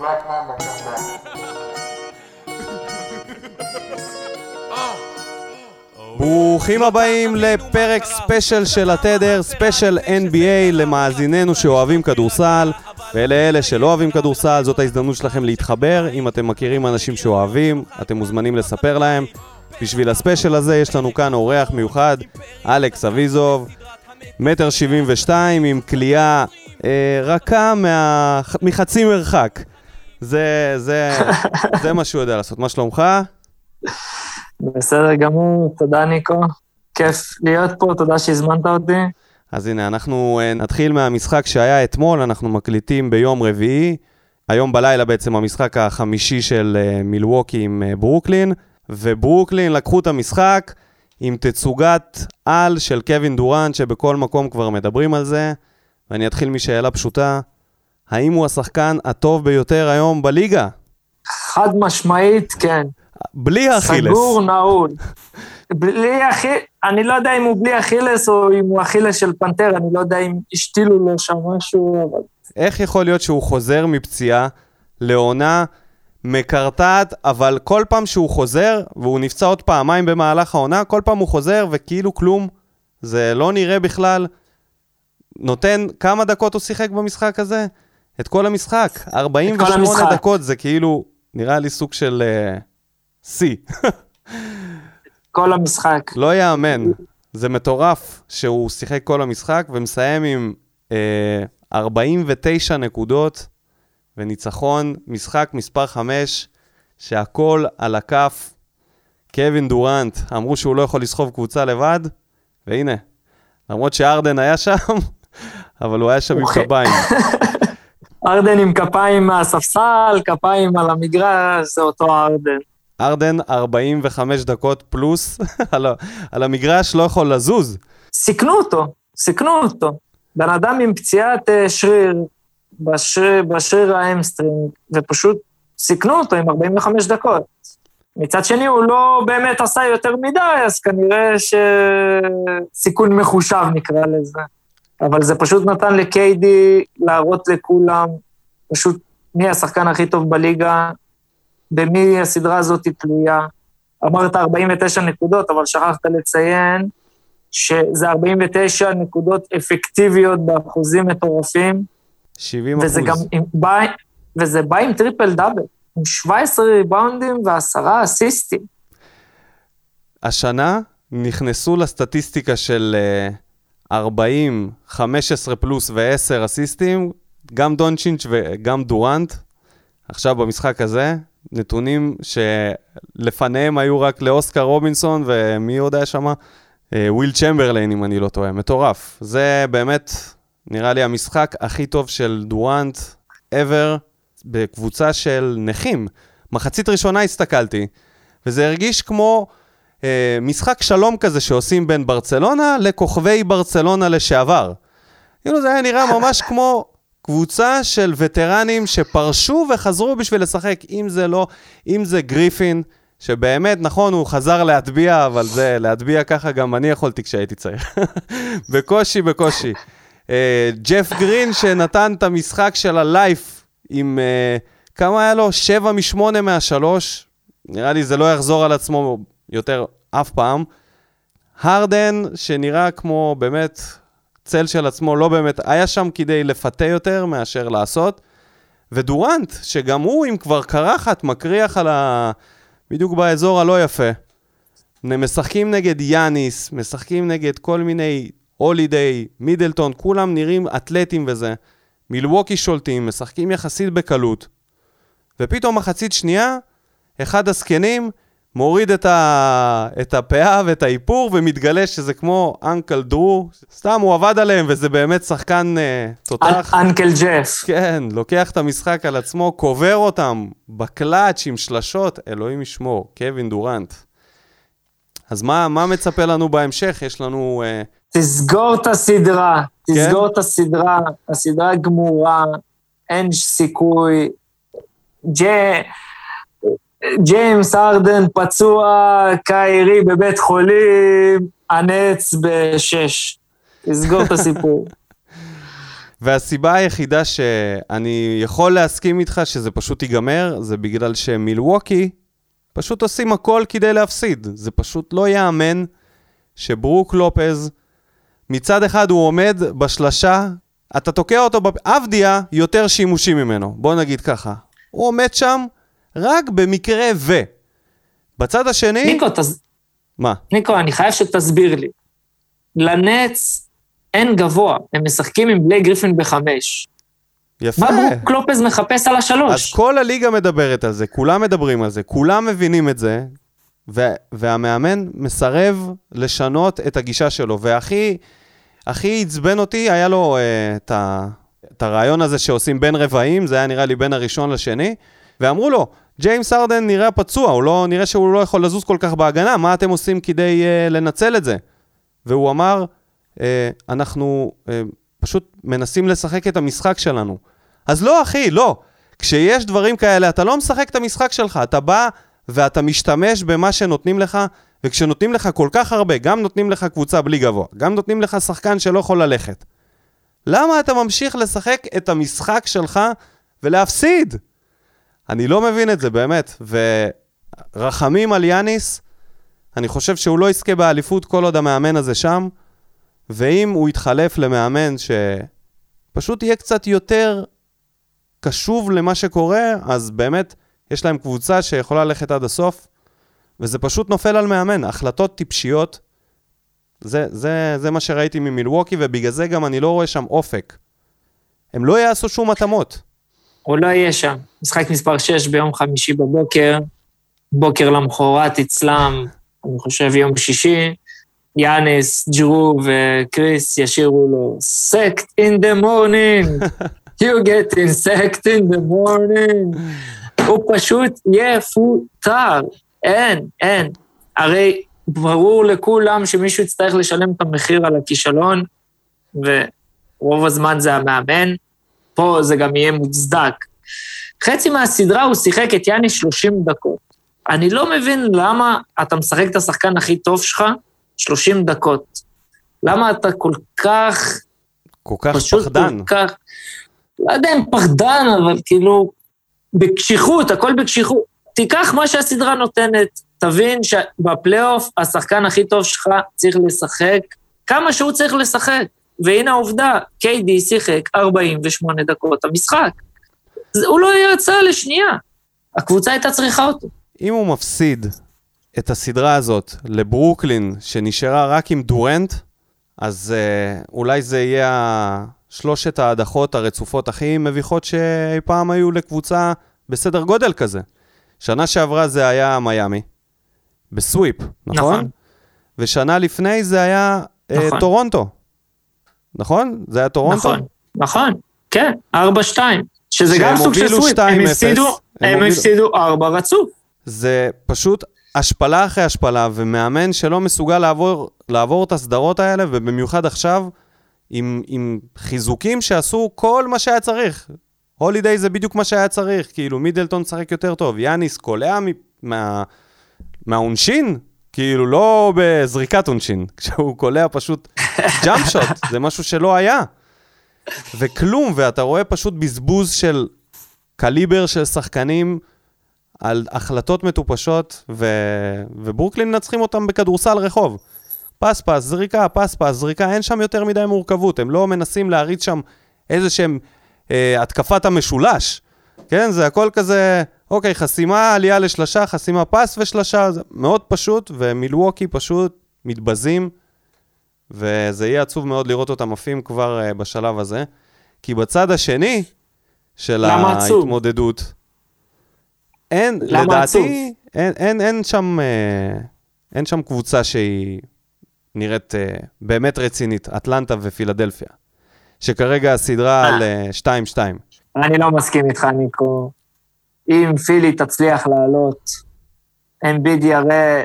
Black Mamba come back. ברוכים הבאים לפרק ספיישל של התדר, ספיישל NBA למאזיננו שאוהבים כדורסל, ולאלה שלא אוהבים כדורסל, זאת ההזדמנות שלכם להתחבר. אם אתם מכירים אנשים שאוהבים, אתם מוזמנים לספר להם. בשביל הספיישל הזה יש לנו כאן אורח מיוחד, אלכס אביזוב, מטר שבעים ושתיים עם כליאה אה, רכה מה... מחצי מרחק. זה, זה, זה מה שהוא יודע לעשות. מה שלומך? בסדר גמור, תודה ניקו. כיף להיות פה, תודה שהזמנת אותי. אז הנה, אנחנו uh, נתחיל מהמשחק שהיה אתמול, אנחנו מקליטים ביום רביעי. היום בלילה בעצם המשחק החמישי של uh, מילווקי עם uh, ברוקלין, וברוקלין לקחו את המשחק עם תצוגת על של קווין דורנט, שבכל מקום כבר מדברים על זה, ואני אתחיל משאלה פשוטה, האם הוא השחקן הטוב ביותר היום בליגה? חד משמעית, כן. בלי האכילס. סגור, נעול. בלי אכילס, אני לא יודע אם הוא בלי אכילס או אם הוא אכילס של פנתר, אני לא יודע אם השתילו לו שם משהו, אבל... איך יכול להיות שהוא חוזר מפציעה לעונה מקרטעת, אבל כל פעם שהוא חוזר, והוא נפצע עוד פעמיים במהלך העונה, כל פעם הוא חוזר וכאילו כלום, זה לא נראה בכלל. נותן, כמה דקות הוא שיחק במשחק הזה? את כל המשחק. 48 המשחק. דקות, זה כאילו, נראה לי סוג של uh, שיא. כל המשחק. לא יאמן. זה מטורף שהוא שיחק כל המשחק ומסיים עם אה, 49 נקודות וניצחון, משחק מספר 5, שהכל על הכף. קווין דורנט, אמרו שהוא לא יכול לסחוב קבוצה לבד, והנה, למרות שהארדן היה שם, אבל הוא היה שם עם. קביים. הארדן עם קביים מהספסל, קביים על המגרש, זה אותו הארדן. הארדן 45 דקות פלוס, על, ה- על המגרש לא יכול לזוז. סיכנו אותו, סיכנו אותו. בן אדם עם פציעת אה, שריר, בשריר, בשריר ה hamstring, ופשוט סיכנו אותו עם 45 דקות. מצד שני, הוא לא באמת עשה יותר מדי, אז כנראה שסיכון מחושב נקרא לזה. אבל זה פשוט נתן לקיידי להראות לכולם, פשוט מי השחקן הכי טוב בליגה, במי הסדרה הזאת תלויה. אמרת 49 נקודות, אבל שכחת לציין שזה 49 נקודות אפקטיביות באחוזים מטורפים, 70 וזה גם עם, בא, וזה בא עם triple double, עם 17 ריבאונדים ועשרה אסיסטים. השנה נכנסו לסטטיסטיקה של אה, 40, 15 פלוס ו-10 אסיסטים, גם דונצ'יץ' וגם דורנט. עכשיו במשחק הזה, נתונים שלפניהם היו רק לאוסקר רובינסון, ומי עוד היה שם? אה, ווילט צ'מברליין, אם אני לא טועה. מטורף. זה באמת, נראה לי, המשחק הכי טוב של דורנט ever בקבוצה של נכים. מחצית ראשונה הסתכלתי, וזה הרגיש כמו אה, משחק שלום כזה שעושים בין ברצלונה לכוכבי ברצלונה לשעבר. כאילו זה היה נראה ממש כמו קבוצה של וטרנים שפרשו וחזרו בשביל לשחק, אם זה לא, אם זה גריפין, שבאמת, נכון, הוא חזר להטביע, אבל זה, להטביע ככה גם אני יכולתי כשהייתי צעיר. בקושי, בקושי. אה, ג'ף גרין שנתן את המשחק של הלייף עם, אה, כמה היה לו? 7 מ-8 מהשלוש. נראה לי זה לא יחזור על עצמו יותר אף פעם. הרדן, שנראה כמו באמת צל של עצמו, לא באמת, היה שם כדי לפתה יותר מאשר לעשות. ודורנט, שגם הוא עם כבר קרחת, מקריח על ה... בדיוק באזור הלא יפה. משחקים נגד יאניס, משחקים נגד כל מיני הולידיי, מידלטון, כולם נראים אתלטים וזה. מילווקי שולטים, משחקים יחסית בקלות. ופתאום מחצית שנייה, אחד הזקנים מוריד את, ה... את הפאה ואת האיפור ומתגלה שזה כמו אנקל דרו, סתם הוא עבד עליהם וזה באמת שחקן uh, תותח. אנקל ג'ף. כן, לוקח את המשחק על עצמו, קובר אותם בקלאץ' עם שלשות, אלוהים ישמור, קווין דורנט. אז מה, מה מצפה לנו בהמשך? יש לנו... Uh, תסגור את הסדרה, כן? תסגור את הסדרה, הסדרה גמורה, אין סיכוי. ג'ה... ג'יימס ארדן פצוע, קיירי בבית חולים, הנץ בשש. תסגור את הסיפור. והסיבה היחידה שאני יכול להסכים איתך שזה פשוט ייגמר, זה בגלל שמילווקי פשוט עושים הכל כדי להפסיד. זה פשוט לא ייאמן שברוק לופז, מצד אחד הוא עומד בשלשה, אתה תוקע אותו, בפ... אבדיה יותר שימושי ממנו, בוא נגיד ככה. הוא עומד שם רק במקרה ו. בצד השני... ניקו, תס... מה? ניקו, אני חייב שתסביר לי. לנץ אין גבוה, הם משחקים עם בלי גריפין בחמש. יפה. מה ברוק לופז מחפש על השלוש? אז כל הליגה מדברת על זה, כולם מדברים על זה, כולם מבינים את זה, ו- והמאמן מסרב לשנות את הגישה שלו. והכי הכי עצבן אותי, היה לו uh, את, את הרעיון הזה שעושים בין רבעים, זה היה נראה לי בין הראשון לשני, ואמרו לו, ג'יימס ארדן נראה פצוע, הוא לא, נראה שהוא לא יכול לזוז כל כך בהגנה, מה אתם עושים כדי uh, לנצל את זה? והוא אמר, uh, אנחנו uh, פשוט מנסים לשחק את המשחק שלנו. אז לא, אחי, לא. כשיש דברים כאלה, אתה לא משחק את המשחק שלך, אתה בא ואתה משתמש במה שנותנים לך, וכשנותנים לך כל כך הרבה, גם נותנים לך קבוצה בלי גבוה, גם נותנים לך שחקן שלא יכול ללכת. למה אתה ממשיך לשחק את המשחק שלך ולהפסיד? אני לא מבין את זה, באמת. ורחמים על יאניס, אני חושב שהוא לא יזכה באליפות כל עוד המאמן הזה שם, ואם הוא יתחלף למאמן שפשוט יהיה קצת יותר קשוב למה שקורה, אז באמת יש להם קבוצה שיכולה ללכת עד הסוף, וזה פשוט נופל על מאמן. החלטות טיפשיות, זה, זה, זה מה שראיתי ממילווקי, ובגלל זה גם אני לא רואה שם אופק. הם לא יעשו שום התאמות. הוא לא יהיה שם. משחק מספר 6 ביום חמישי בבוקר, בוקר למחרת אצלם, אני חושב יום שישי, יאניס, ג'רו וקריס ישירו לו, סקט in the morning, you get insect in the morning. הוא פשוט יפוטר, אין, אין. הרי ברור לכולם שמישהו יצטרך לשלם את המחיר על הכישלון, ורוב הזמן זה המאמן, פה זה גם יהיה מוצדק. חצי מהסדרה הוא שיחק את יאני 30 דקות. אני לא מבין למה אתה משחק את השחקן הכי טוב שלך 30 דקות. למה אתה כל כך... כל כך פשוט פחדן. כל כך... לא יודע אם פחדן, אבל כאילו, בקשיחות, הכל בקשיחות. תיקח מה שהסדרה נותנת, תבין שבפלייאוף השחקן הכי טוב שלך צריך לשחק כמה שהוא צריך לשחק. והנה העובדה, קיידי שיחק 48 דקות המשחק. הוא לא יצא לשנייה. הקבוצה הייתה צריכה אותו. אם הוא מפסיד את הסדרה הזאת לברוקלין, שנשארה רק עם דורנט, אז uh, אולי זה יהיה שלושת ההדחות הרצופות הכי מביכות שאי פעם היו לקבוצה בסדר גודל כזה. שנה שעברה זה היה מיאמי, בסוויפ, נכון? נכון. ושנה לפני זה היה uh, נכון. טורונטו, נכון? זה היה טורונטו? נכון, נכון, כן, 4-2. שזה גם סוג של סוויפ, 2-0, הם הפסידו, הם הפסידו 4 רצוף. זה פשוט השפלה אחרי השפלה, ומאמן שלא מסוגל לעבור, לעבור את הסדרות האלה, ובמיוחד עכשיו, עם, עם חיזוקים שעשו כל מה שהיה צריך. הולידיי זה בדיוק מה שהיה צריך, כאילו מידלטון משחק יותר טוב, יאניס קולע מ- מה, מהעונשין, כאילו לא בזריקת עונשין, כשהוא קולע פשוט jump shot, זה משהו שלא היה. וכלום, ואתה רואה פשוט בזבוז של קליבר של שחקנים על החלטות מטופשות, ו... וברוקלין מנצחים אותם בכדורסל רחוב. פס פס, זריקה, פס פס, זריקה, אין שם יותר מדי מורכבות, הם לא מנסים להריץ שם איזה שהם אה, התקפת המשולש. כן, זה הכל כזה, אוקיי, חסימה, עלייה לשלשה, חסימה פס ושלשה, זה מאוד פשוט, ומילווקי פשוט מתבזים, וזה יהיה עצוב מאוד לראות אותם עפים כבר אה, בשלב הזה. כי בצד השני של עצוב? ההתמודדות, אין, עצוב? לדעתי, אין, אין, אין, שם, אה, אין שם קבוצה שהיא נראית אה, באמת רצינית, אטלנטה ופילדלפיה, שכרגע הסדרה אה. על אה, 2-2. אני לא מסכים איתך, ניקו. אם פילי תצליח לעלות, אמביד יראה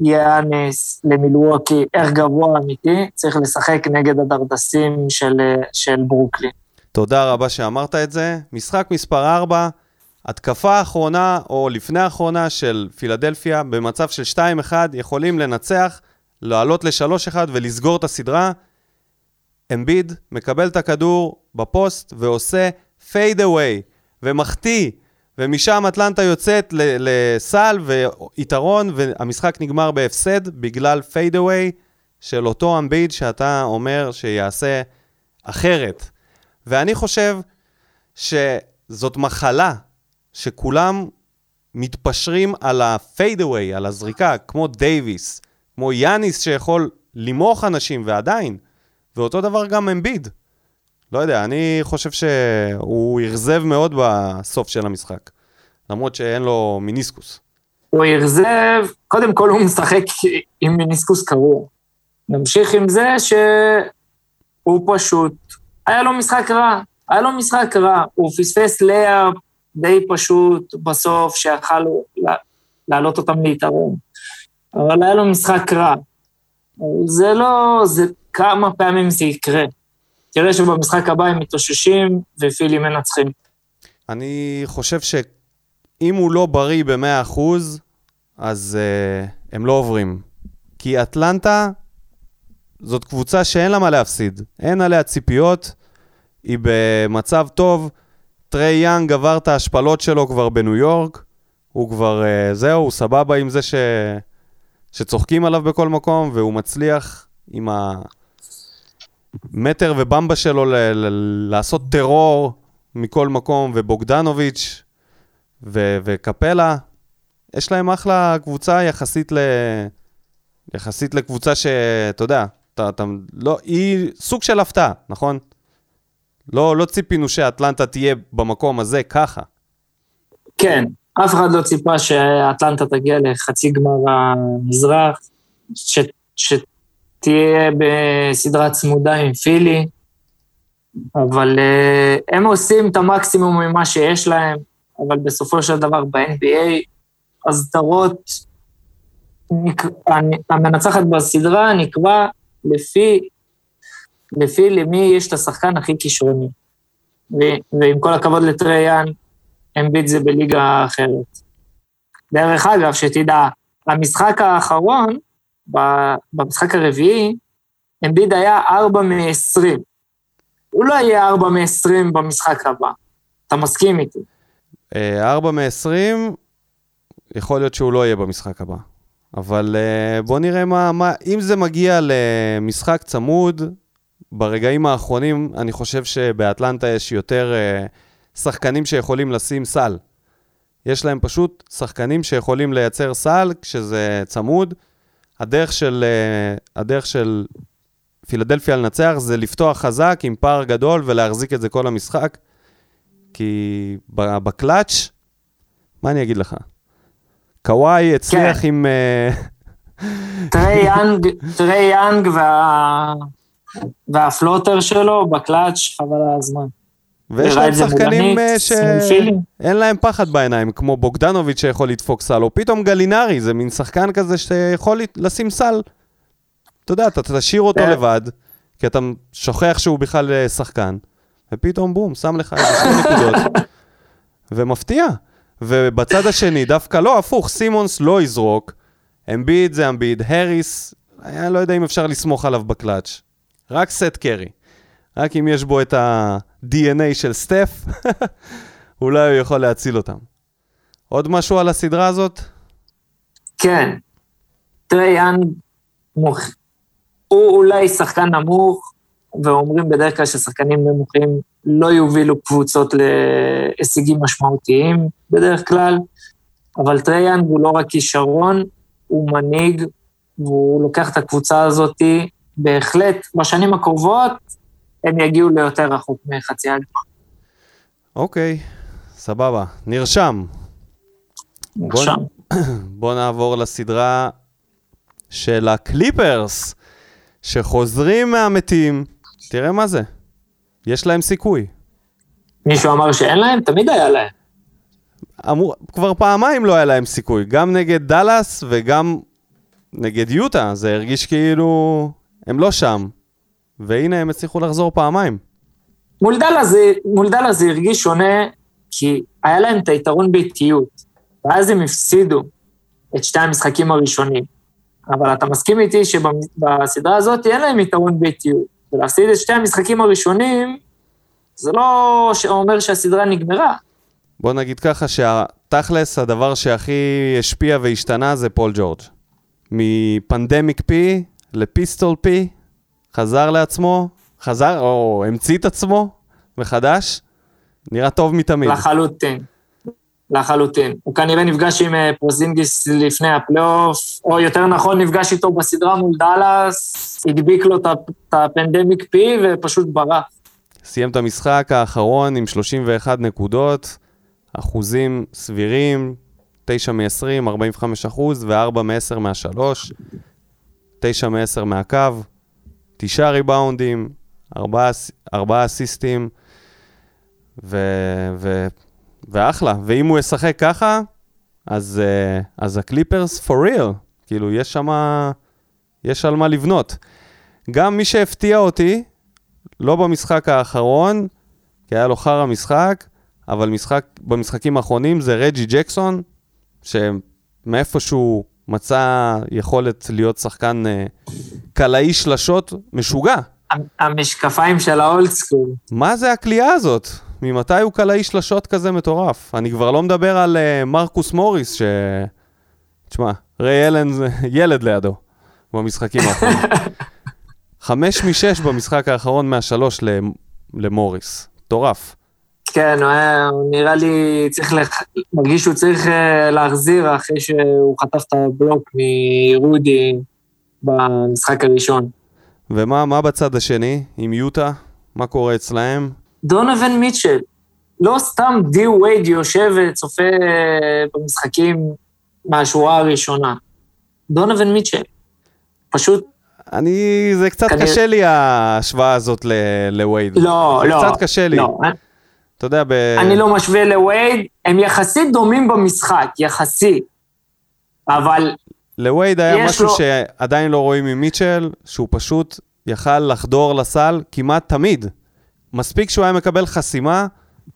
ליאניס, למילווקי, איך גבוה אמיתי, צריך לשחק נגד הדרדסים של, של ברוקלין. תודה רבה שאמרת את זה. משחק מספר 4, התקפה האחרונה או לפני האחרונה של פילדלפיה, במצב של 2-1, יכולים לנצח, לעלות ל-3-1 ולסגור את הסדרה. אמביד מקבל את הכדור בפוסט ועושה fade away, ומחטיא, ומשם אטלנטה יוצאת לסל ויתרון, והמשחק נגמר בהפסד בגלל fade away של אותו אמביד שאתה אומר שיעשה אחרת. ואני חושב שזאת מחלה שכולם מתפשרים על ה fade away, על הזריקה, כמו דייוויס, כמו יאניס שיכול למוח אנשים ועדיין, ואותו דבר גם אמביד. לא יודע, אני חושב שהוא אכזב מאוד בסוף של המשחק, למרות שאין לו מיניסקוס. הוא אכזב, קודם כל הוא משחק עם מיניסקוס קרוע. נמשיך עם זה שהוא פשוט, היה לו משחק רע, היה לו משחק רע, הוא פספס לאפ די פשוט בסוף, שיכל להעלות אותם ליתרון. אבל היה לו משחק רע. זה לא, זה כמה פעמים זה יקרה. תראה שבמשחק הבא הם מתאוששים ופילים מנצחים. אני חושב שאם הוא לא בריא ב-100%, אז uh, הם לא עוברים. כי אטלנטה זאת קבוצה שאין לה מה להפסיד. אין עליה ציפיות, היא במצב טוב. טריי יאנג עבר את ההשפלות שלו כבר בניו יורק, הוא כבר, uh, זהו, הוא סבבה עם זה ש... שצוחקים עליו בכל מקום, והוא מצליח עם המטר ובמבה שלו ל- ל- לעשות טרור מכל מקום, ובוגדנוביץ' ו- וקפלה, יש להם אחלה קבוצה יחסית ל... יחסית לקבוצה שאתה יודע, אתה, אתה, לא, היא סוג של הפתעה, נכון? לא, לא ציפינו שאטלנטה תהיה במקום הזה ככה. כן, אף אחד לא ציפה שאטלנטה תגיע לחצי גמר המזרח, ש, שתהיה בסדרה צמודה עם פילי, אבל uh, הם עושים את המקסימום ממה שיש להם, אבל בסופו של דבר ב-NBA, הסדרות. המנצחת בסדרה נקבע לפי, לפי למי יש את השחקן הכי כישרוני. ועם כל הכבוד לטריאן, אמביט זה בליגה אחרת. דרך אגב, שתדע, המשחק האחרון, במשחק הרביעי, אמביד היה 4 מ-20. הוא לא יהיה 4 מ-20 במשחק הבא. אתה מסכים איתי? 4 אה, מ-20, יכול להיות שהוא לא יהיה במשחק הבא. אבל uh, בוא נראה מה, מה, אם זה מגיע למשחק צמוד, ברגעים האחרונים אני חושב שבאטלנטה יש יותר uh, שחקנים שיכולים לשים סל. יש להם פשוט שחקנים שיכולים לייצר סל כשזה צמוד. הדרך של, uh, הדרך של פילדלפיה לנצח זה לפתוח חזק עם פער גדול ולהחזיק את זה כל המשחק. כי בקלאץ', מה אני אגיד לך? קוואי הצליח כן. עם... אה, טרי יאנג, טרי יאנג וה... וה floater שלו בקלאץ', חבל על הזמן. ויש להם שחקנים אה, שאין להם פחד בעיניים, כמו בוגדנוביץ' שיכול לדפוק סל, או פתאום גלינארי, זה מין שחקן כזה שיכול לשים סל. אתה יודע, אתה תשאיר אותו כן. לבד, כי אתה שוכח שהוא בכלל אה, שחקן, ופתאום בום, שם לך איזה שתי נקודות, ומפתיע. ובצד השני, דווקא לא, הפוך, סימונס לא יזרוק, אמביד זה אמביד, הריס, אני לא יודע אם אפשר לסמוך עליו בקלאץ'. רק סט קרי. רק אם יש בו את ה-DNA של סטף, אולי הוא יכול להציל אותם. עוד משהו על הסדרה הזאת? כן. טריאן מוכ... הוא אולי שחקן נמוך, ואומרים בדרך כלל ששחקנים נמוכים לא יובילו קבוצות להישגים משמעותיים בדרך כלל, אבל טרי יאנג הוא לא רק כישרון, הוא מנהיג, והוא לוקח את הקבוצה הזאת, בהחלט, בשנים הקרובות הם יגיעו ליותר רחוק מחצי הגמר. אוקיי, סבבה, נרשם. נרשם. בוא, בוא נעבור לסדרה של הקליפרס, שחוזרים מהמתים. תראה מה זה. יש להם סיכוי. מישהו אמר שאין להם? תמיד היה להם. אמור, כבר פעמיים לא היה להם סיכוי, גם נגד דאלאס וגם נגד יוטה, זה הרגיש כאילו הם לא שם, והנה הם הצליחו לחזור פעמיים. מול דאלאס זה, מול דאלאס זה הרגיש שונה, כי היה להם את היתרון באיטיות, ואז הם הפסידו את שתי המשחקים הראשונים. אבל אתה מסכים איתי שבסדרה הזאת אין להם יתרון באיטיות. ולהפסיד את שתי המשחקים הראשונים, זה לא אומר שהסדרה נגמרה. בוא נגיד ככה שהתכלס, הדבר שהכי השפיע והשתנה זה פול ג'ורג'. מפנדמיק פי לפיסטול פי, חזר לעצמו, חזר, או המציא את עצמו מחדש, נראה טוב מתמיד. לחלוטין. לחלוטין. הוא כנראה נפגש עם אה, פורזינגיס לפני הפלייאוף, או יותר נכון, נפגש איתו בסדרה מול דאלאס, הדביק לו את ה Pandemic P ופשוט ברח. סיים את המשחק האחרון עם 31 נקודות, אחוזים סבירים, 9 מ-20, 45 אחוז, ו-4 מ-10 מהשלוש, 9 מ-10 מהקו, 9 ריבאונדים, 4, 4 אסיסטים, ו... ו... ואחלה. ואם הוא ישחק ככה, אז, uh, אז הקליפרס for real. כאילו, יש שם... יש על מה לבנות. גם מי שהפתיע אותי, לא במשחק האחרון, כי היה לו חרא משחק, אבל משחק, במשחקים האחרונים זה רג'י ג'קסון, שמאיפשהו מצא יכולת להיות שחקן uh, קלעי שלשות משוגע. המשקפיים של האולד סקול. מה זה הכלייה הזאת? ממתי הוא קלעי שלשות כזה מטורף? אני כבר לא מדבר על uh, מרקוס מוריס, ש... תשמע, ריי אלן זה ילד לידו במשחקים האחרונים. חמש משש במשחק האחרון מהשלוש למוריס. מטורף. כן, הוא, היה, הוא נראה לי צריך, לח... מרגיש שהוא צריך uh, להחזיר אחרי שהוא חטף את הבלוק מרודי במשחק הראשון. ומה בצד השני, עם יוטה? מה קורה אצלהם? דונובין מיטשל. לא סתם די וייד יושב וצופה אה, במשחקים מהשורה הראשונה. דונובין מיטשל. פשוט... אני, זה קצת כנראה... קשה לי ההשוואה הזאת לווייד. לא, זה לא. קצת קשה לי. לא. אתה יודע, ב... אני לא משווה לווייד, הם יחסית דומים במשחק, יחסית. אבל... לווייד היה משהו לו... שעדיין לא רואים ממיטשל, שהוא פשוט יכל לחדור לסל כמעט תמיד. מספיק שהוא היה מקבל חסימה,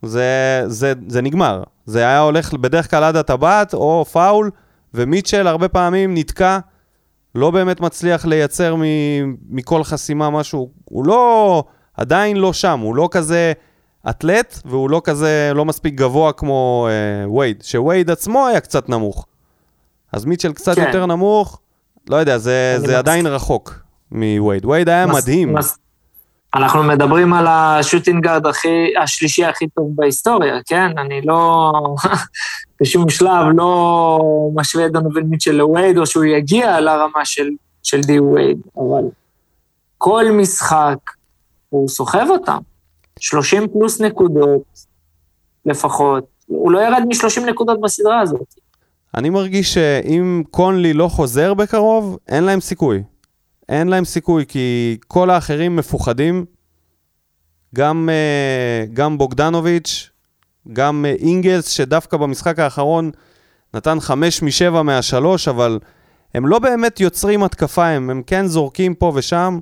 זה, זה, זה נגמר. זה היה הולך בדרך כלל עד הטבעת או פאול, ומיטשל הרבה פעמים נתקע, לא באמת מצליח לייצר מ, מכל חסימה משהו. הוא לא, עדיין לא שם, הוא לא כזה אתלט, והוא לא כזה, לא מספיק גבוה כמו אה, וייד, שווייד עצמו היה קצת נמוך. אז מיטשל קצת כן. יותר נמוך, לא יודע, זה, זה עדיין רחוק מווייד. וייד היה מס, מדהים. מס, אנחנו מדברים על השוטינגארד הכי, השלישי הכי טוב בהיסטוריה, כן? אני לא, בשום שלב לא משווה את דונובל מיטשל לווייד, או שהוא יגיע לרמה של, של די ווייד, אבל כל משחק, הוא סוחב אותם. 30 פלוס נקודות לפחות. הוא לא ירד מ-30 נקודות בסדרה הזאת. אני מרגיש שאם קונלי לא חוזר בקרוב, אין להם סיכוי. אין להם סיכוי, כי כל האחרים מפוחדים. גם, אה, גם בוגדנוביץ', גם אה, אינגלס, שדווקא במשחק האחרון נתן חמש משבע מהשלוש, אבל הם לא באמת יוצרים התקפה, הם, הם כן זורקים פה ושם.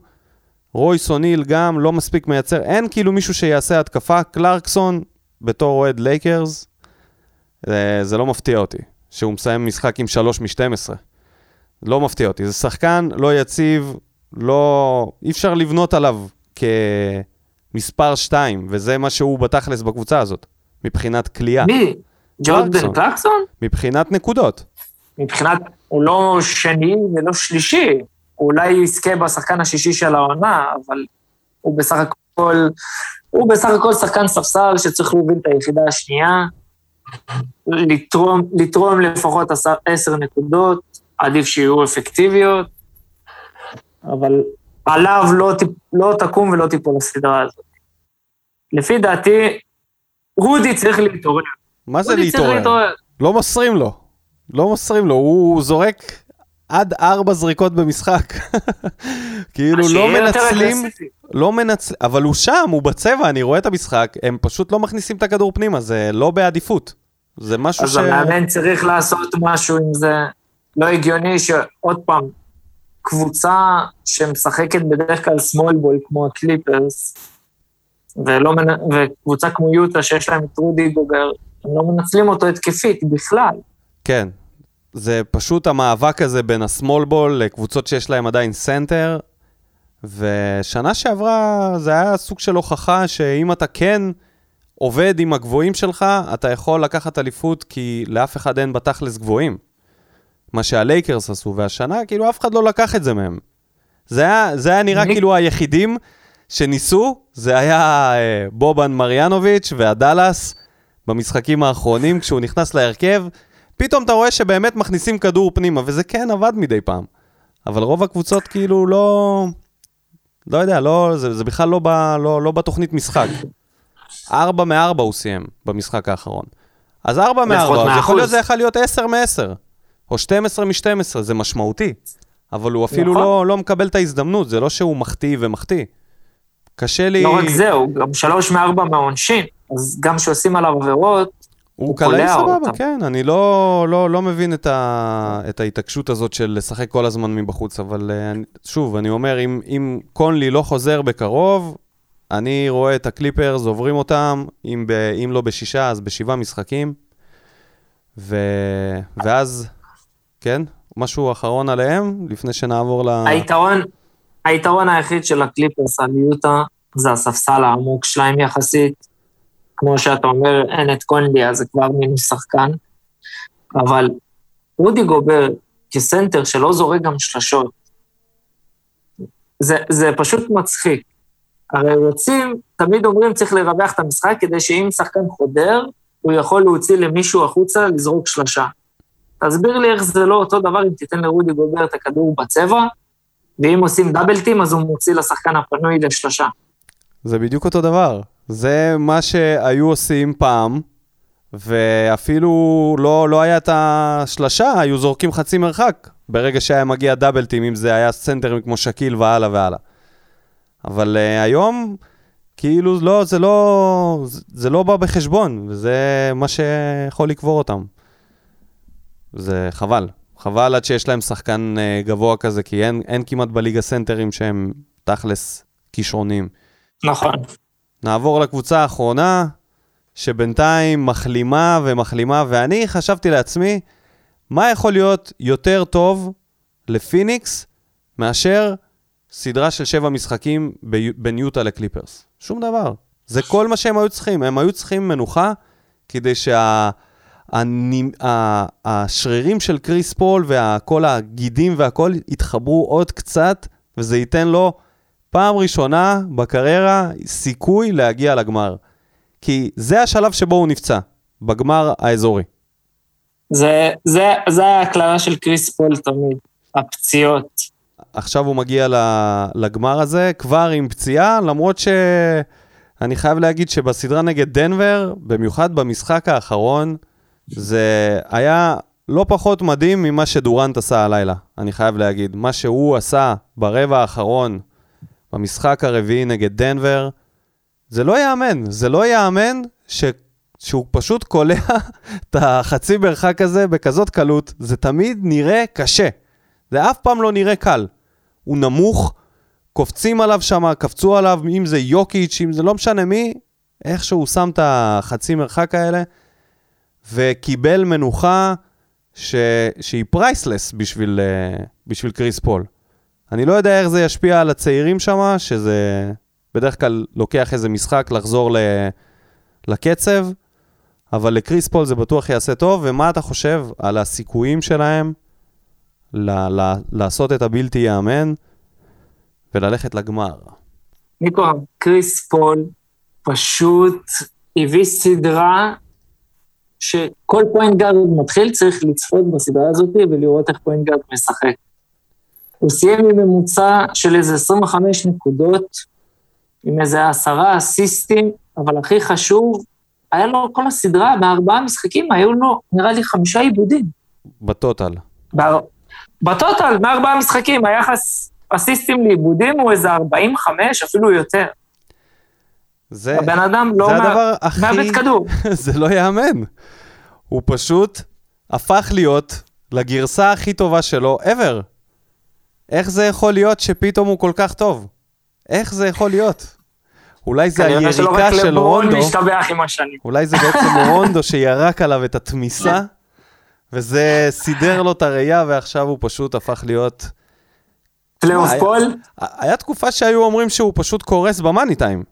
רויס או'ניל גם לא מספיק מייצר, אין כאילו מישהו שיעשה התקפה. קלרקסון, בתור אוהד לייקרס, זה, זה לא מפתיע אותי, שהוא מסיים משחק עם שלוש מ-12. לא מפתיע אותי. זה שחקן לא יציב, לא... אי אפשר לבנות עליו כמספר 2, וזה מה שהוא בתכלס בקבוצה הזאת, מבחינת כליאה. מי? ג'ורדן קלקסון? מבחינת נקודות. מבחינת, הוא לא שני ולא שלישי. הוא אולי יזכה בשחקן השישי של העונה, אבל הוא בסך הכל, הוא בסך הכל שחקן ספסר שצריך להוביל את היחידה השנייה, לתרום, לתרום לפחות עשר נקודות, עדיף שיהיו אפקטיביות, אבל עליו לא, לא תקום ולא תיפול הסדרה הזאת. לפי דעתי, רודי צריך להתעורר. מה זה להתעורר? להתעורר? לא מוסרים לו. לא מוסרים לו, הוא זורק עד ארבע זריקות במשחק. כאילו לא מנצלים, לא מנצלים, אבל הוא שם, הוא בצבע, אני רואה את המשחק, הם פשוט לא מכניסים את הכדור פנימה, זה לא בעדיפות. זה משהו אז ש... אז המאמן צריך לעשות משהו עם זה. לא הגיוני שעוד פעם, קבוצה שמשחקת בדרך כלל small ball כמו הקליפרס, ולא מנ... וקבוצה כמו יוטה שיש להם את רודי גובר, הם לא מנצלים אותו התקפית בכלל. כן, זה פשוט המאבק הזה בין ה-small ball לקבוצות שיש להם עדיין סנטר, ושנה שעברה זה היה סוג של הוכחה שאם אתה כן עובד עם הגבוהים שלך, אתה יכול לקחת אליפות, כי לאף אחד אין בתכלס גבוהים. מה שהלייקרס עשו, והשנה כאילו אף אחד לא לקח את זה מהם. זה היה, זה היה נראה כאילו היחידים שניסו, זה היה אה, בובן מריאנוביץ' והדאלאס במשחקים האחרונים, כשהוא נכנס להרכב, פתאום אתה רואה שבאמת מכניסים כדור פנימה, וזה כן עבד מדי פעם. אבל רוב הקבוצות כאילו לא... לא יודע, לא, זה, זה בכלל לא, ב, לא, לא בתוכנית משחק. ארבע מארבע הוא סיים במשחק האחרון. אז ארבע מארבע, אז יכול. להיות זה יכול להיות עשר מעשר, או 12 מ-12, זה משמעותי. אבל הוא אפילו נכון. לא, לא מקבל את ההזדמנות, זה לא שהוא מחטיא ומחטיא. קשה לי... לא רק זה, הוא גם שלוש מארבע מהעונשין, אז גם כשעושים עליו עבירות, הוא הוא קלעי קולע סבבה, אותם. כן, אני לא, לא, לא מבין את, ה, את ההתעקשות הזאת של לשחק כל הזמן מבחוץ, אבל אה, אני- שוב, אני אומר, אם, אם קונלי לא חוזר בקרוב, אני רואה את הקליפרס, עוברים אותם, אם, ב, אם לא בשישה, אז בשבעה משחקים, ו, ואז, כן, משהו אחרון עליהם, לפני שנעבור ל... היתרון, היתרון היחיד של הקליפרס על יוטה זה הספסל העמוק שלהם יחסית. כמו שאתה אומר, אין את קונלי, אז זה כבר מינוס שחקן. אבל רודי גובר כסנטר שלא זורק גם שלשות, זה, זה פשוט מצחיק. הרי רוצים, תמיד אומרים צריך לרווח את המשחק כדי שאם שחקן חודר, הוא יכול להוציא למישהו החוצה לזרוק שלשה. תסביר לי איך זה לא אותו דבר אם תיתן לרודי גובר את הכדור בצבע, ואם עושים דאבל טים אז הוא מוציא לשחקן הפנוי לשלושה. זה בדיוק אותו דבר. זה מה שהיו עושים פעם, ואפילו לא, לא היה את השלשה, היו זורקים חצי מרחק. ברגע שהיה מגיע דאבלטים, אם זה היה סנטרים כמו שקיל והלאה והלאה. אבל uh, היום, כאילו, לא, זה לא, זה, זה לא בא בחשבון, וזה מה שיכול לקבור אותם. זה חבל. חבל עד שיש להם שחקן uh, גבוה כזה, כי אין, אין כמעט בליגה סנטרים שהם תכלס כישרונים. נכון. נעבור לקבוצה האחרונה, שבינתיים מחלימה ומחלימה, ואני חשבתי לעצמי, מה יכול להיות יותר טוב לפיניקס מאשר סדרה של שבע משחקים בין יוטה לקליפרס? שום דבר. זה כל מה שהם היו צריכים. הם היו צריכים מנוחה כדי שה... הנ- ה- השרירים של קריס פול וכל הגידים והכל יתחברו עוד קצת, וזה ייתן לו פעם ראשונה בקריירה סיכוי להגיע לגמר. כי זה השלב שבו הוא נפצע, בגמר האזורי. זה, זה, זה הקללה של קריס פול תמיד, הפציעות. עכשיו הוא מגיע לגמר הזה, כבר עם פציעה, למרות שאני חייב להגיד שבסדרה נגד דנבר, במיוחד במשחק האחרון, זה היה לא פחות מדהים ממה שדורנט עשה הלילה, אני חייב להגיד. מה שהוא עשה ברבע האחרון, במשחק הרביעי נגד דנבר, זה לא ייאמן, זה לא ייאמן ש... שהוא פשוט קולע את החצי מרחק הזה בכזאת קלות, זה תמיד נראה קשה. זה אף פעם לא נראה קל. הוא נמוך, קופצים עליו שם, קפצו עליו, אם זה יוקיץ', אם זה לא משנה מי, איכשהו שם את החצי מרחק האלה, וקיבל מנוחה ש... שהיא priceless בשביל, אה, בשביל קריס פול. אני לא יודע איך זה ישפיע על הצעירים שם, שזה בדרך כלל לוקח איזה משחק לחזור ל... לקצב, אבל לקריס פול זה בטוח יעשה טוב, ומה אתה חושב על הסיכויים שלהם ל- ל- לעשות את הבלתי ייאמן וללכת לגמר? ניקו, קריס פול פשוט הביא סדרה שכל point guard מתחיל צריך לצפות בסדרה הזאת ולראות איך point guard משחק. הוא סיים עם ממוצע של איזה 25 נקודות, עם איזה עשרה אסיסטים, אבל הכי חשוב, היה לו כל הסדרה, בארבעה משחקים היו לו נראה לי חמישה עיבודים. בטוטל. באר... בטוטל, מארבעה משחקים, היחס אסיסטים לעיבודים הוא איזה 45, אפילו יותר. זה, הבן אדם לא זה מא- הדבר הכי... מאבד כדור. זה לא ייאמן. הוא פשוט הפך להיות לגרסה הכי טובה שלו ever. איך זה יכול להיות שפתאום הוא כל כך טוב? איך זה יכול להיות? אולי זה היריקה של רונדו. אולי זה בעצם רונדו שירק עליו את התמיסה, וזה סידר לו את הראייה, ועכשיו הוא פשוט הפך להיות playoff Paul? היה תקופה שהיו אומרים שהוא פשוט קורס ב money time.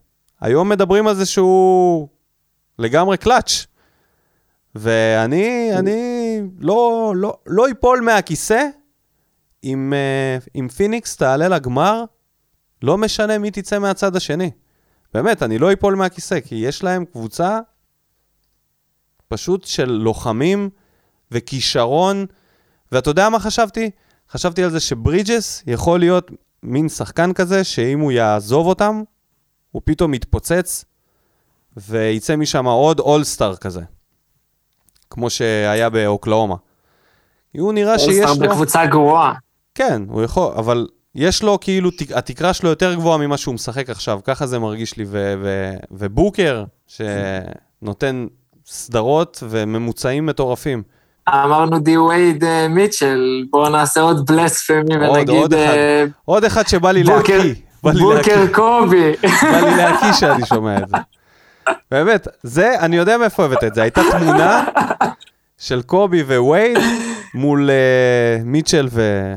היום מדברים על זה שהוא לגמרי קלאץ'. ואני אני לא, לא, לא איפול מהכיסא אם, אה, אם פיניקס תעלה לגמר, לא משנה מי תצא מהצד השני. באמת, אני לא איפול מהכיסא, כי יש להם קבוצה פשוט של לוחמים וכישרון. ואתה יודע מה חשבתי? חשבתי על זה שברידג'ס יכול להיות מין שחקן כזה, שאם הוא יעזוב אותם, הוא פתאום יתפוצץ, ויצא משם עוד אולסטאר כזה. כמו שהיה באוקלאומה. הוא נראה שיש אולסטאר לו... בקבוצה גרועה. כן, הוא יכול, אבל יש לו כאילו, תק- התקרה שלו יותר גבוהה ממה שהוא משחק עכשיו, ככה זה מרגיש לי, ו- ו- ובוקר, שנותן סדרות וממוצעים מטורפים. אמרנו די וייד אה, מיטשל, בואו נעשה עוד בלספמי עוד, עוד ונגיד אחד. אה, עוד אחד שבא לי להקיא, בוקר קובי. בא לי להקיא שאני שומע את זה. באמת, זה, אני יודע מאיפה הבאת את זה, הייתה תמונה של קובי ווייד מול uh, מיטשל ו...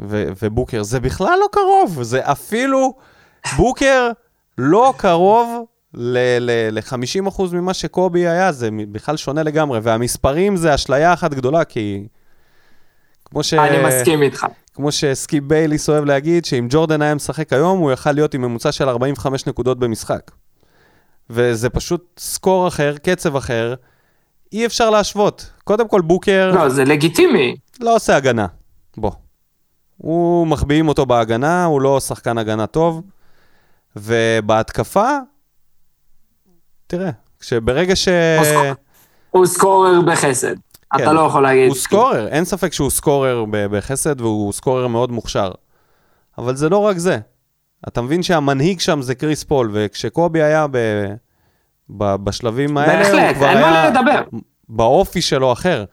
ו... ובוקר, זה בכלל לא קרוב, זה אפילו, בוקר לא קרוב ל-50% ממה שקובי היה, זה בכלל שונה לגמרי, והמספרים זה אשליה אחת גדולה, כי כמו ש... אני מסכים איתך. כמו שסקי בייליס אוהב להגיד, שאם ג'ורדן היה משחק היום, הוא יכל להיות עם ממוצע של 45 נקודות במשחק. וזה פשוט סקור אחר, קצב אחר, אי אפשר להשוות. קודם כל, בוקר לא, זה לגיטימי. לא עושה הגנה. בוא. הוא מחביאים אותו בהגנה, הוא לא שחקן הגנה טוב. ובהתקפה, תראה, שברגע ש... הוא סקור- הוא סקורר בחסד. כן. אתה לא יכול להגיד. הוא סקורר, אין ספק שהוא סקורר בחסד והוא סקורר מאוד מוכשר. אבל זה לא רק זה. אתה מבין שהמנהיג שם זה קריס פול, וכשקובי היה ב... ב... בשלבים האלה, הוא בהחלט, כבר אין מה היה לדבר. באופי שלו אחר.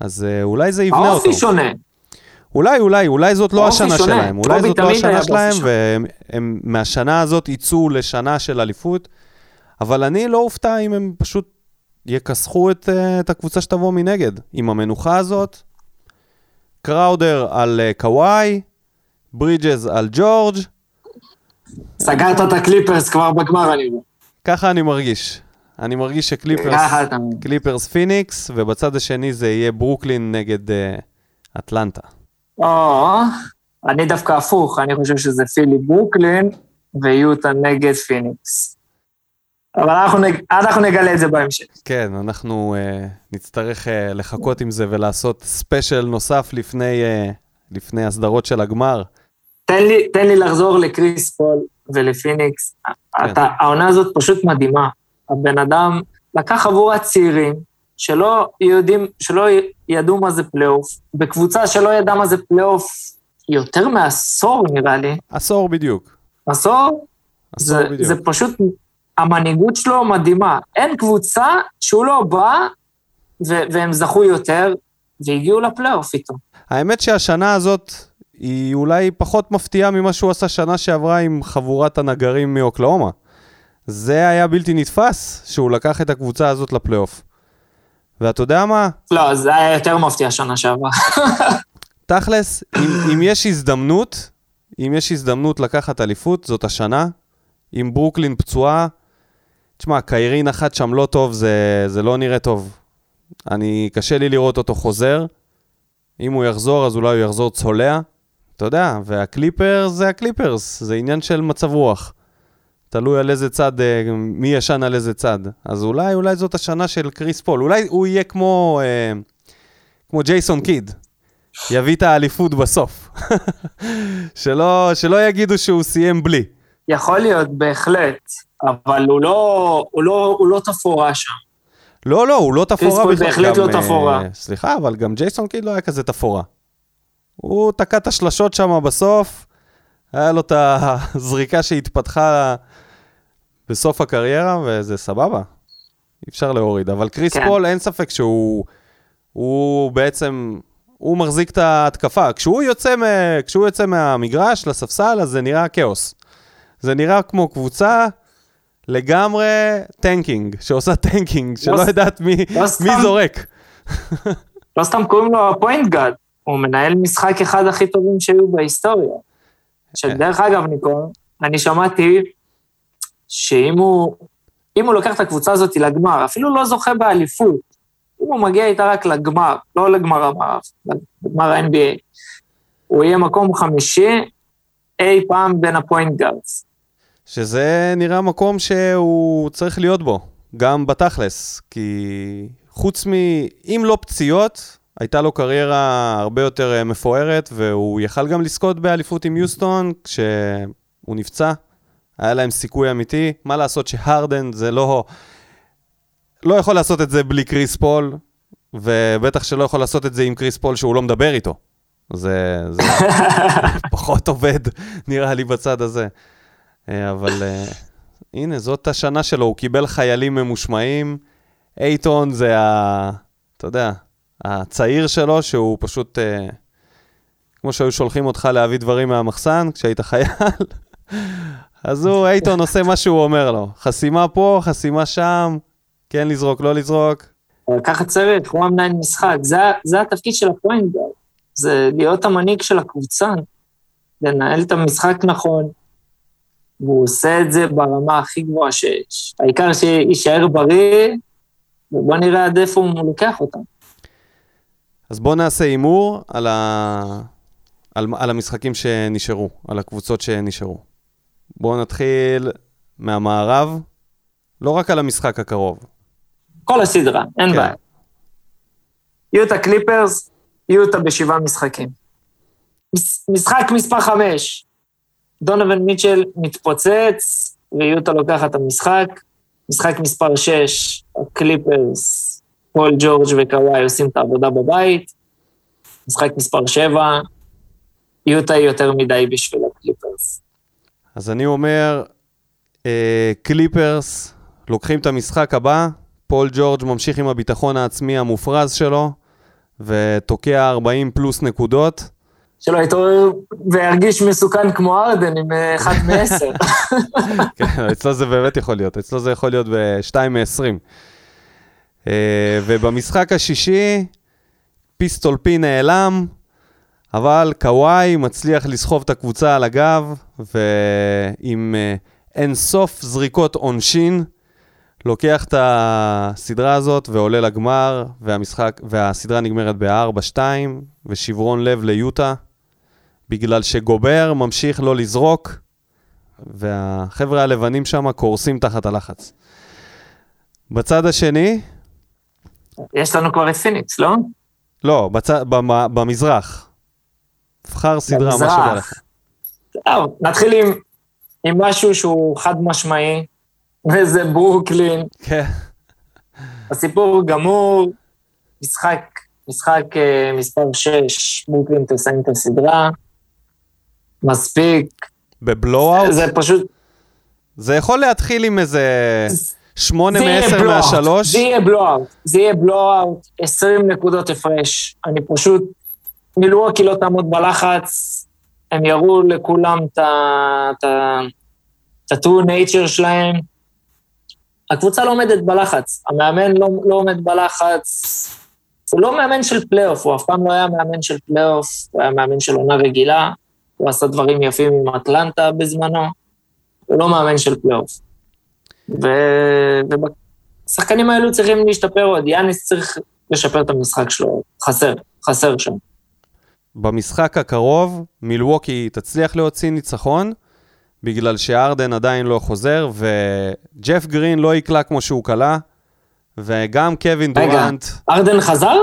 אז אה, אולי זה יבנה אותו. האופי שונה. אולי, אולי, אולי זאת לא השנה שונה. שלהם. אולי זאת לא השנה שלהם, והם הם מהשנה הזאת יצאו לשנה של אליפות. אבל אני לא אופתע אם הם פשוט יכסחו את, אה, את הקבוצה שתבוא מנגד. עם המנוחה הזאת, קראודר על אה, קוואי, ברידג'ז על ג'ורג', סגרת את הקליפרס כבר בגמר, אני רואה. ככה אני מרגיש. אני מרגיש שקליפרס. קליפרס פיניקס, ובצד השני זה יהיה ברוקלין נגד אה, אטלנטה. או, אני דווקא הפוך, אני חושב שזה פילי ברוקלין ויוטה נגד פיניקס. אבל אנחנו, נג... אנחנו נגלה את זה בהמשך. כן, אנחנו אה, נצטרך אה, לחכות עם זה ולעשות special נוסף לפני, אה, לפני הסדרות של הגמר. תן לי, תן לי לחזור לקריס פול ולפיניקס. כן. אתה, העונה הזאת פשוט מדהימה. הבן אדם לקח חבורת צעירים שלא יודעים, שלא ידעו מה זה פלייאוף, בקבוצה שלא ידעה מה זה פלייאוף יותר מעשור נראה לי. עשור בדיוק. עשור? עשור זה, בדיוק. זה פשוט, המנהיגות שלו מדהימה. אין קבוצה שהוא לא בא ו- והם זכו יותר, והגיעו לפלייאוף איתו. האמת שהשנה הזאת היא אולי פחות מפתיעה ממה שהוא עשה שנה שעברה עם חבורת הנגרים מאוקלאומה. זה היה בלתי נתפס שהוא לקח את הקבוצה הזאת לפלייאוף. ואתה יודע מה? לא, זה היה יותר מפתיע שנה שעברה. תכלס, אם, אם יש הזדמנות, אם יש הזדמנות לקחת אליפות, זאת השנה. עם ברוקלין פצועה, תשמע, קיירי נחת שם לא טוב, זה, זה לא נראה טוב. אני, קשה לי לראות אותו חוזר. אם הוא יחזור, אז אולי הוא יחזור צולע. אתה יודע, והקליפרס זה הקליפרס, זה עניין של מצב רוח. תלוי על איזה צד, אה, מי ישן על איזה צד. אז אולי, אולי זאת השנה של קריס פול. אולי הוא יהיה כמו, אה, כמו ג'ייסון קיד. יביא את האליפות בסוף. שלא, שלא יגידו שהוא סיים בלי. יכול להיות, בהחלט, אבל הוא לא, הוא לא, הוא לא תפאורה שם. לא, לא, הוא לא תפאורה בכלל. בהחלט גם, לא תפאורה. אה, סליחה, אבל גם ג'ייסון קיד לא היה כזה תפאורה. הוא תקע את השלשות שם בסוף, היה לו את הזריקה שהתפתחה בסוף הקריירה, וזה סבבה. אי אפשר להוריד. אבל קריס כן. פול, אין ספק שהוא הוא בעצם, הוא מחזיק את ההתקפה. כשהוא יוצא, מ, כשהוא יוצא מהמגרש לספסל, אז זה נראה כאוס. זה נראה כמו קבוצה לגמרי tanking, שעושה tanking, שלא לא ס- יודעת מי, לא מי. זורק. לא סתם קוראים לו ה point god, הוא מנהל משחק אחד הכי טובים שהיו בהיסטוריה. שדרך אגב, ניקו, אני שמעתי שאם הוא, הוא לוקח את הקבוצה הזאת לגמר, אפילו לא זוכה באליפות, אם הוא מגיע איתה רק לגמר, לא לגמר המערב, לגמר ה-NBA, הוא יהיה מקום חמישי אי פעם בין ה point guards. שזה נראה מקום שהוא צריך להיות בו, גם בתכלס, כי חוץ מ... אם לא פציעות, הייתה לו קריירה הרבה יותר אה, מפוארת, והוא יכל גם לזכות באליפות עם יוסטון כשהוא נפצע. היה להם סיכוי אמיתי. מה לעשות שהרדן זה לא... לא יכול לעשות את זה בלי קריס פול, ובטח שלא יכול לעשות את זה עם קריס פול שהוא לא מדבר איתו. זה, זה פחות עובד, נראה לי, בצד הזה. אה, אבל אה, הנה, זאת השנה שלו, הוא קיבל חיילים ממושמעים. אייטון זה ה... אתה יודע, הצעיר שלו, שהוא פשוט... אה, כמו שהיו שולחים אותך להביא דברים מהמחסן כשהיית חייל, אז הוא, אייטון עושה מה שהוא אומר לו. חסימה פה, חסימה שם, כן לזרוק, לא לזרוק. ככה צריך, הוא המנהל משחק, זה, זה התפקיד של הפוינטגר, זה להיות המנהיג של הקבוצה, לנהל את המשחק נכון, והוא עושה את זה ברמה הכי גבוהה שיש. העיקר שיישאר בריא, ובוא נראה עד איפה הוא לוקח אותם. אז בואו נעשה הימור על, ה... על... על המשחקים שנשארו, על הקבוצות שנשארו. בואו נתחיל מהמערב, לא רק על המשחק הקרוב. כל הסדרה, אין כן. בעיה. יוטה קליפרס, יוטה בשבעה משחקים. משחק מספר חמש, דונובין מיטשל מתפוצץ, ויוטה לוקחת את המשחק. משחק מספר 6, הקליפרס, פול ג'ורג' וקוואי עושים את העבודה בבית. משחק מספר 7, יוטה היא יותר מדי בשביל הקליפרס. אז אני אומר, אה, קליפרס לוקחים את המשחק הבא, פול ג'ורג' ממשיך עם הביטחון העצמי המופרז שלו, ותוקע 40 פלוס נקודות. שלא יתעורר וירגיש מסוכן כמו ארדן עם אה, אחד מעשר. כן, אצלו זה באמת יכול להיות, אצלו זה יכול להיות ב-2 מ-20. אה, ובמשחק השישי, פיסטול פי נעלם, אבל קוואי מצליח לסחוב את הקבוצה על הגב, ועם אה, אין סוף זריקות עונשין, לוקח את הסדרה הזאת ועולה לגמר, והמשחק, והסדרה נגמרת ב-4-2, ושברון לב ליוטה. בגלל שגובר ממשיך לא לזרוק, והחבר'ה הלבנים שם קורסים תחת הלחץ. בצד השני... יש לנו כבר את פיניקס, לא? לא, בצ... במ... במזרח. בחר סדרה, במזרח. מה שבא לך. טוב, נתחיל עם, עם משהו שהוא חד משמעי, וזה ברוקלין. כן. הסיפור גמור, משחק, משחק uh, מספר 6, ברוקלין תסיים את הסדרה. מספיק. ב blowout? זה פשוט... זה יכול להתחיל עם איזה שמונה מעשר מהשלוש? זה יהיה blowout. זה יהיה blowout, 20 נקודות הפרש. אני פשוט... מילואוקי לא תעמוד בלחץ, הם יראו לכולם את ה-true nature שלהם. הקבוצה לא עומדת בלחץ, המאמן לא, לא עומד בלחץ. הוא לא מאמן של פלייאוף, הוא אף פעם לא היה מאמן של פלייאוף, הוא היה מאמן של עונה רגילה. הוא עשה דברים יפים עם אטלנטה בזמנו, הוא לא מאמן של פלייאוף. ובשחקנים האלו צריכים להשתפר עוד, יאניס צריך לשפר את המשחק שלו, חסר, חסר שם. במשחק הקרוב, מילווקי תצליח להוציא ניצחון, בגלל שארדן עדיין לא חוזר, וג'ף גרין לא יקלע כמו שהוא קלע, וגם קווין דורנט... רגע, ארדן חזר?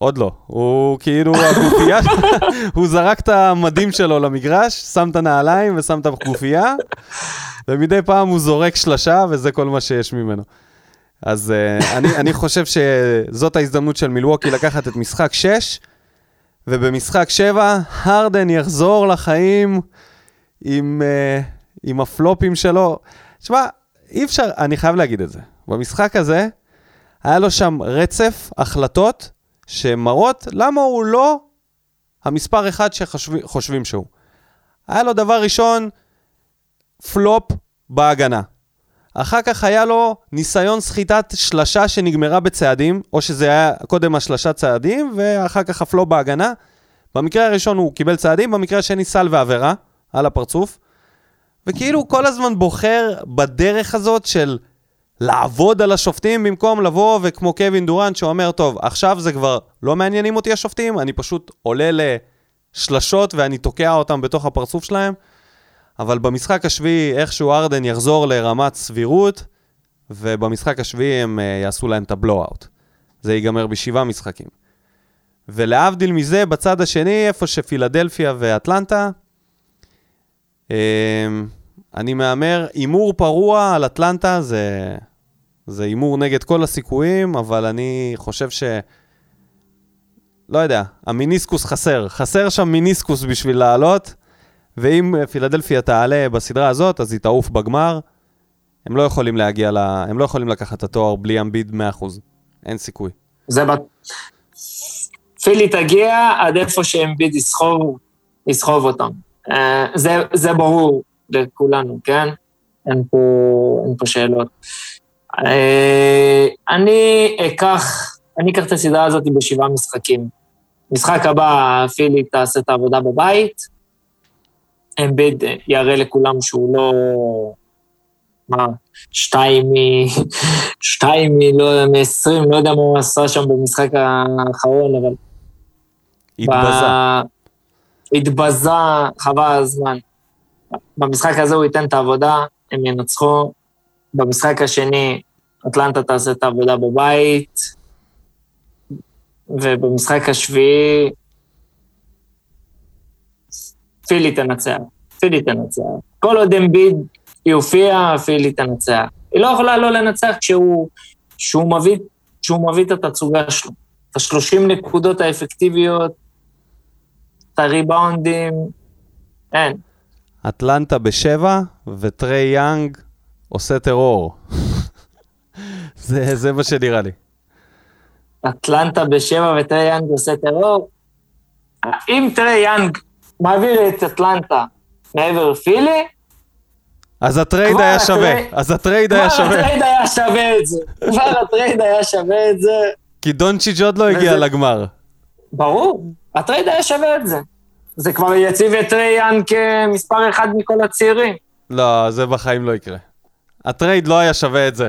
עוד לא. הוא כאילו, הגופייה, הוא זרק את המדים שלו למגרש, שם את הנעליים ושם את הגופייה, ומדי פעם הוא זורק שלשה, וזה כל מה שיש ממנו. אז uh, אני, אני חושב שזאת ההזדמנות של מילווקי לקחת את משחק 6, ובמשחק 7, הרדן יחזור לחיים עם, uh, עם הפלופים שלו. תשמע, אי אפשר, אני חייב להגיד את זה. במשחק הזה, היה לו שם רצף החלטות שמראות למה הוא לא המספר אחד שחושבים שהוא. היה לו דבר ראשון, פלופ בהגנה. אחר כך היה לו ניסיון סחיטת שלשה שנגמרה בצעדים, או שזה היה קודם השלשה צעדים, ואחר כך הפלופ בהגנה, במקרה הראשון הוא קיבל צעדים, במקרה השני סל ועבירה על הפרצוף, וכאילו כל הזמן בוחר בדרך הזאת של לעבוד על השופטים במקום לבוא וכמו קווין דורנט שאומר, טוב, עכשיו זה כבר לא מעניינים אותי השופטים, אני פשוט עולה לשלשות ואני תוקע אותם בתוך הפרצוף שלהם. אבל במשחק השביעי איכשהו ארדן יחזור לרמת סבירות, ובמשחק השביעי הם uh, יעשו להם את הבלואו-אוט. זה ייגמר בשבעה משחקים. ולהבדיל מזה, בצד השני, איפה שפילדלפיה ואטלנטה, um, אני מהמר, הימור פרוע על אטלנטה זה, זה הימור נגד כל הסיכויים, אבל אני חושב ש... לא יודע, המיניסקוס חסר. חסר שם מיניסקוס בשביל לעלות, ואם פילדלפיה תעלה בסדרה הזאת, אז היא תעוף בגמר. הם לא יכולים להגיע ל... הם לא יכולים לקחת את התואר בלי אמביד 100%. אין סיכוי. זה ב... פילי תגיע עד איפה שאמביד יסחוב, יסחוב אותם. אה, זה, זה ברור לכולנו, כן? אין פה, אין פה שאלות. אה, אני אקח, אני אקח את הסדרה הזאת בשבעה משחקים. משחק הבא, פילי תעשה את העבודה בבית, אמביד יראה לכולם שהוא לא... מה, שתיים מ... שתיים מ... לא יודע, מ-20, לא יודע מה הוא עשה שם במשחק האחרון, אבל... התבזה. ב... התבזה, חבל הזמן. במשחק הזה הוא ייתן את העבודה, הם ינצחו. במשחק השני, אטלנטה תעשה את העבודה בבית, ובמשחק השביעי, פילי תנצח. פילי תנצח. כל עוד אמביד יופיע, פילי תנצח. היא לא יכולה לא לנצח כשהוא, כשהוא מביא, כשהוא מביא את התצוגה שלו. את ה-30 נקודות האפקטיביות, את הריבאונדים, אין. אטלנטה בשבע, וטרי יאנג עושה טרור. זה, זה מה שנראה לי. אטלנטה בשבע וטרי יאנג עושה טרור. אם טרי יאנג מעביר את אטלנטה מעבר פילי, אז הטרייד כבר היה שווה, אז הטרייד כבר היה שווה. הטרייד היה שווה את זה. כבר הטרייד היה שווה את זה. כי דונצ'יץ' עוד לא הגיע לגמר. ברור, הטרייד היה שווה את זה. זה כבר יציב את יאנג כמספר אחד מכל הצעירים. לא, זה בחיים לא יקרה. הטרייד לא היה שווה את זה.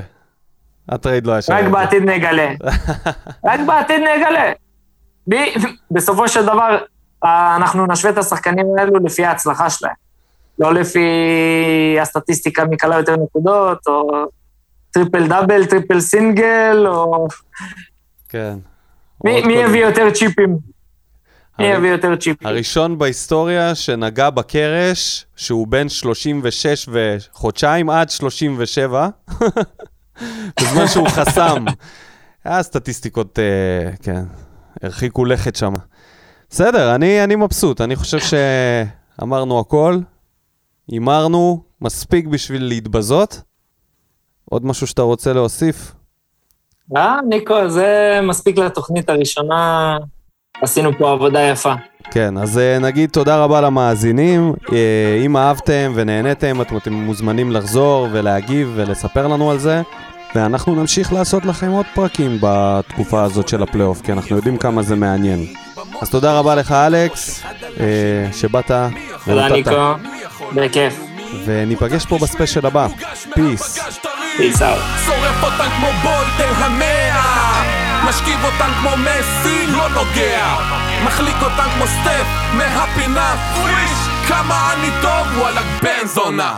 הטרייד לא היה שווה רק את זה. בעתיד נגלה. רק בעתיד נגלה. בסופו של דבר, אנחנו נשווה את השחקנים האלו לפי ההצלחה שלהם. לא לפי הסטטיסטיקה מי קלע יותר נקודות, או טריפל דאבל, טריפל סינגל, או... כן. מי מי. יביא יותר צ'יפים? מי יביא יותר צ'יפים? הראשון בהיסטוריה שנגע בקרש, שהוא בין 36 וחודשיים עד 37, בזמן שהוא חסם. היה סטטיסטיקות, אה, כן, הרחיקו לכת שם. בסדר, אני, אני מבסוט, אני חושב שאמרנו הכל, הימרנו מספיק בשביל להתבזות. עוד משהו שאתה רוצה להוסיף? אה, ניקו, זה מספיק לתוכנית הראשונה. עשינו פה עבודה יפה. כן, אז אה, נגיד תודה רבה למאזינים. אה, אם אהבתם ונהניתם, אתם, אתם מוזמנים לחזור ולהגיב ולספר לנו על זה. ואנחנו נמשיך לעשות לכם עוד פרקים בתקופה הזאת של הפלייאוף, כי אנחנו יודעים כמה זה מעניין. אז תודה רבה לך, אלכס, אה, שבאת תודה. ניקו. בכיף. וניפגש פה בספיישל הבא. Peace. Peace out. שורף אותן כמו בולט את המאה משכיב אותן כמו מסי, לא נוגע מחליק אותן כמו סטף מהפינה פריש כמה אני טוב, וואלה בן זונה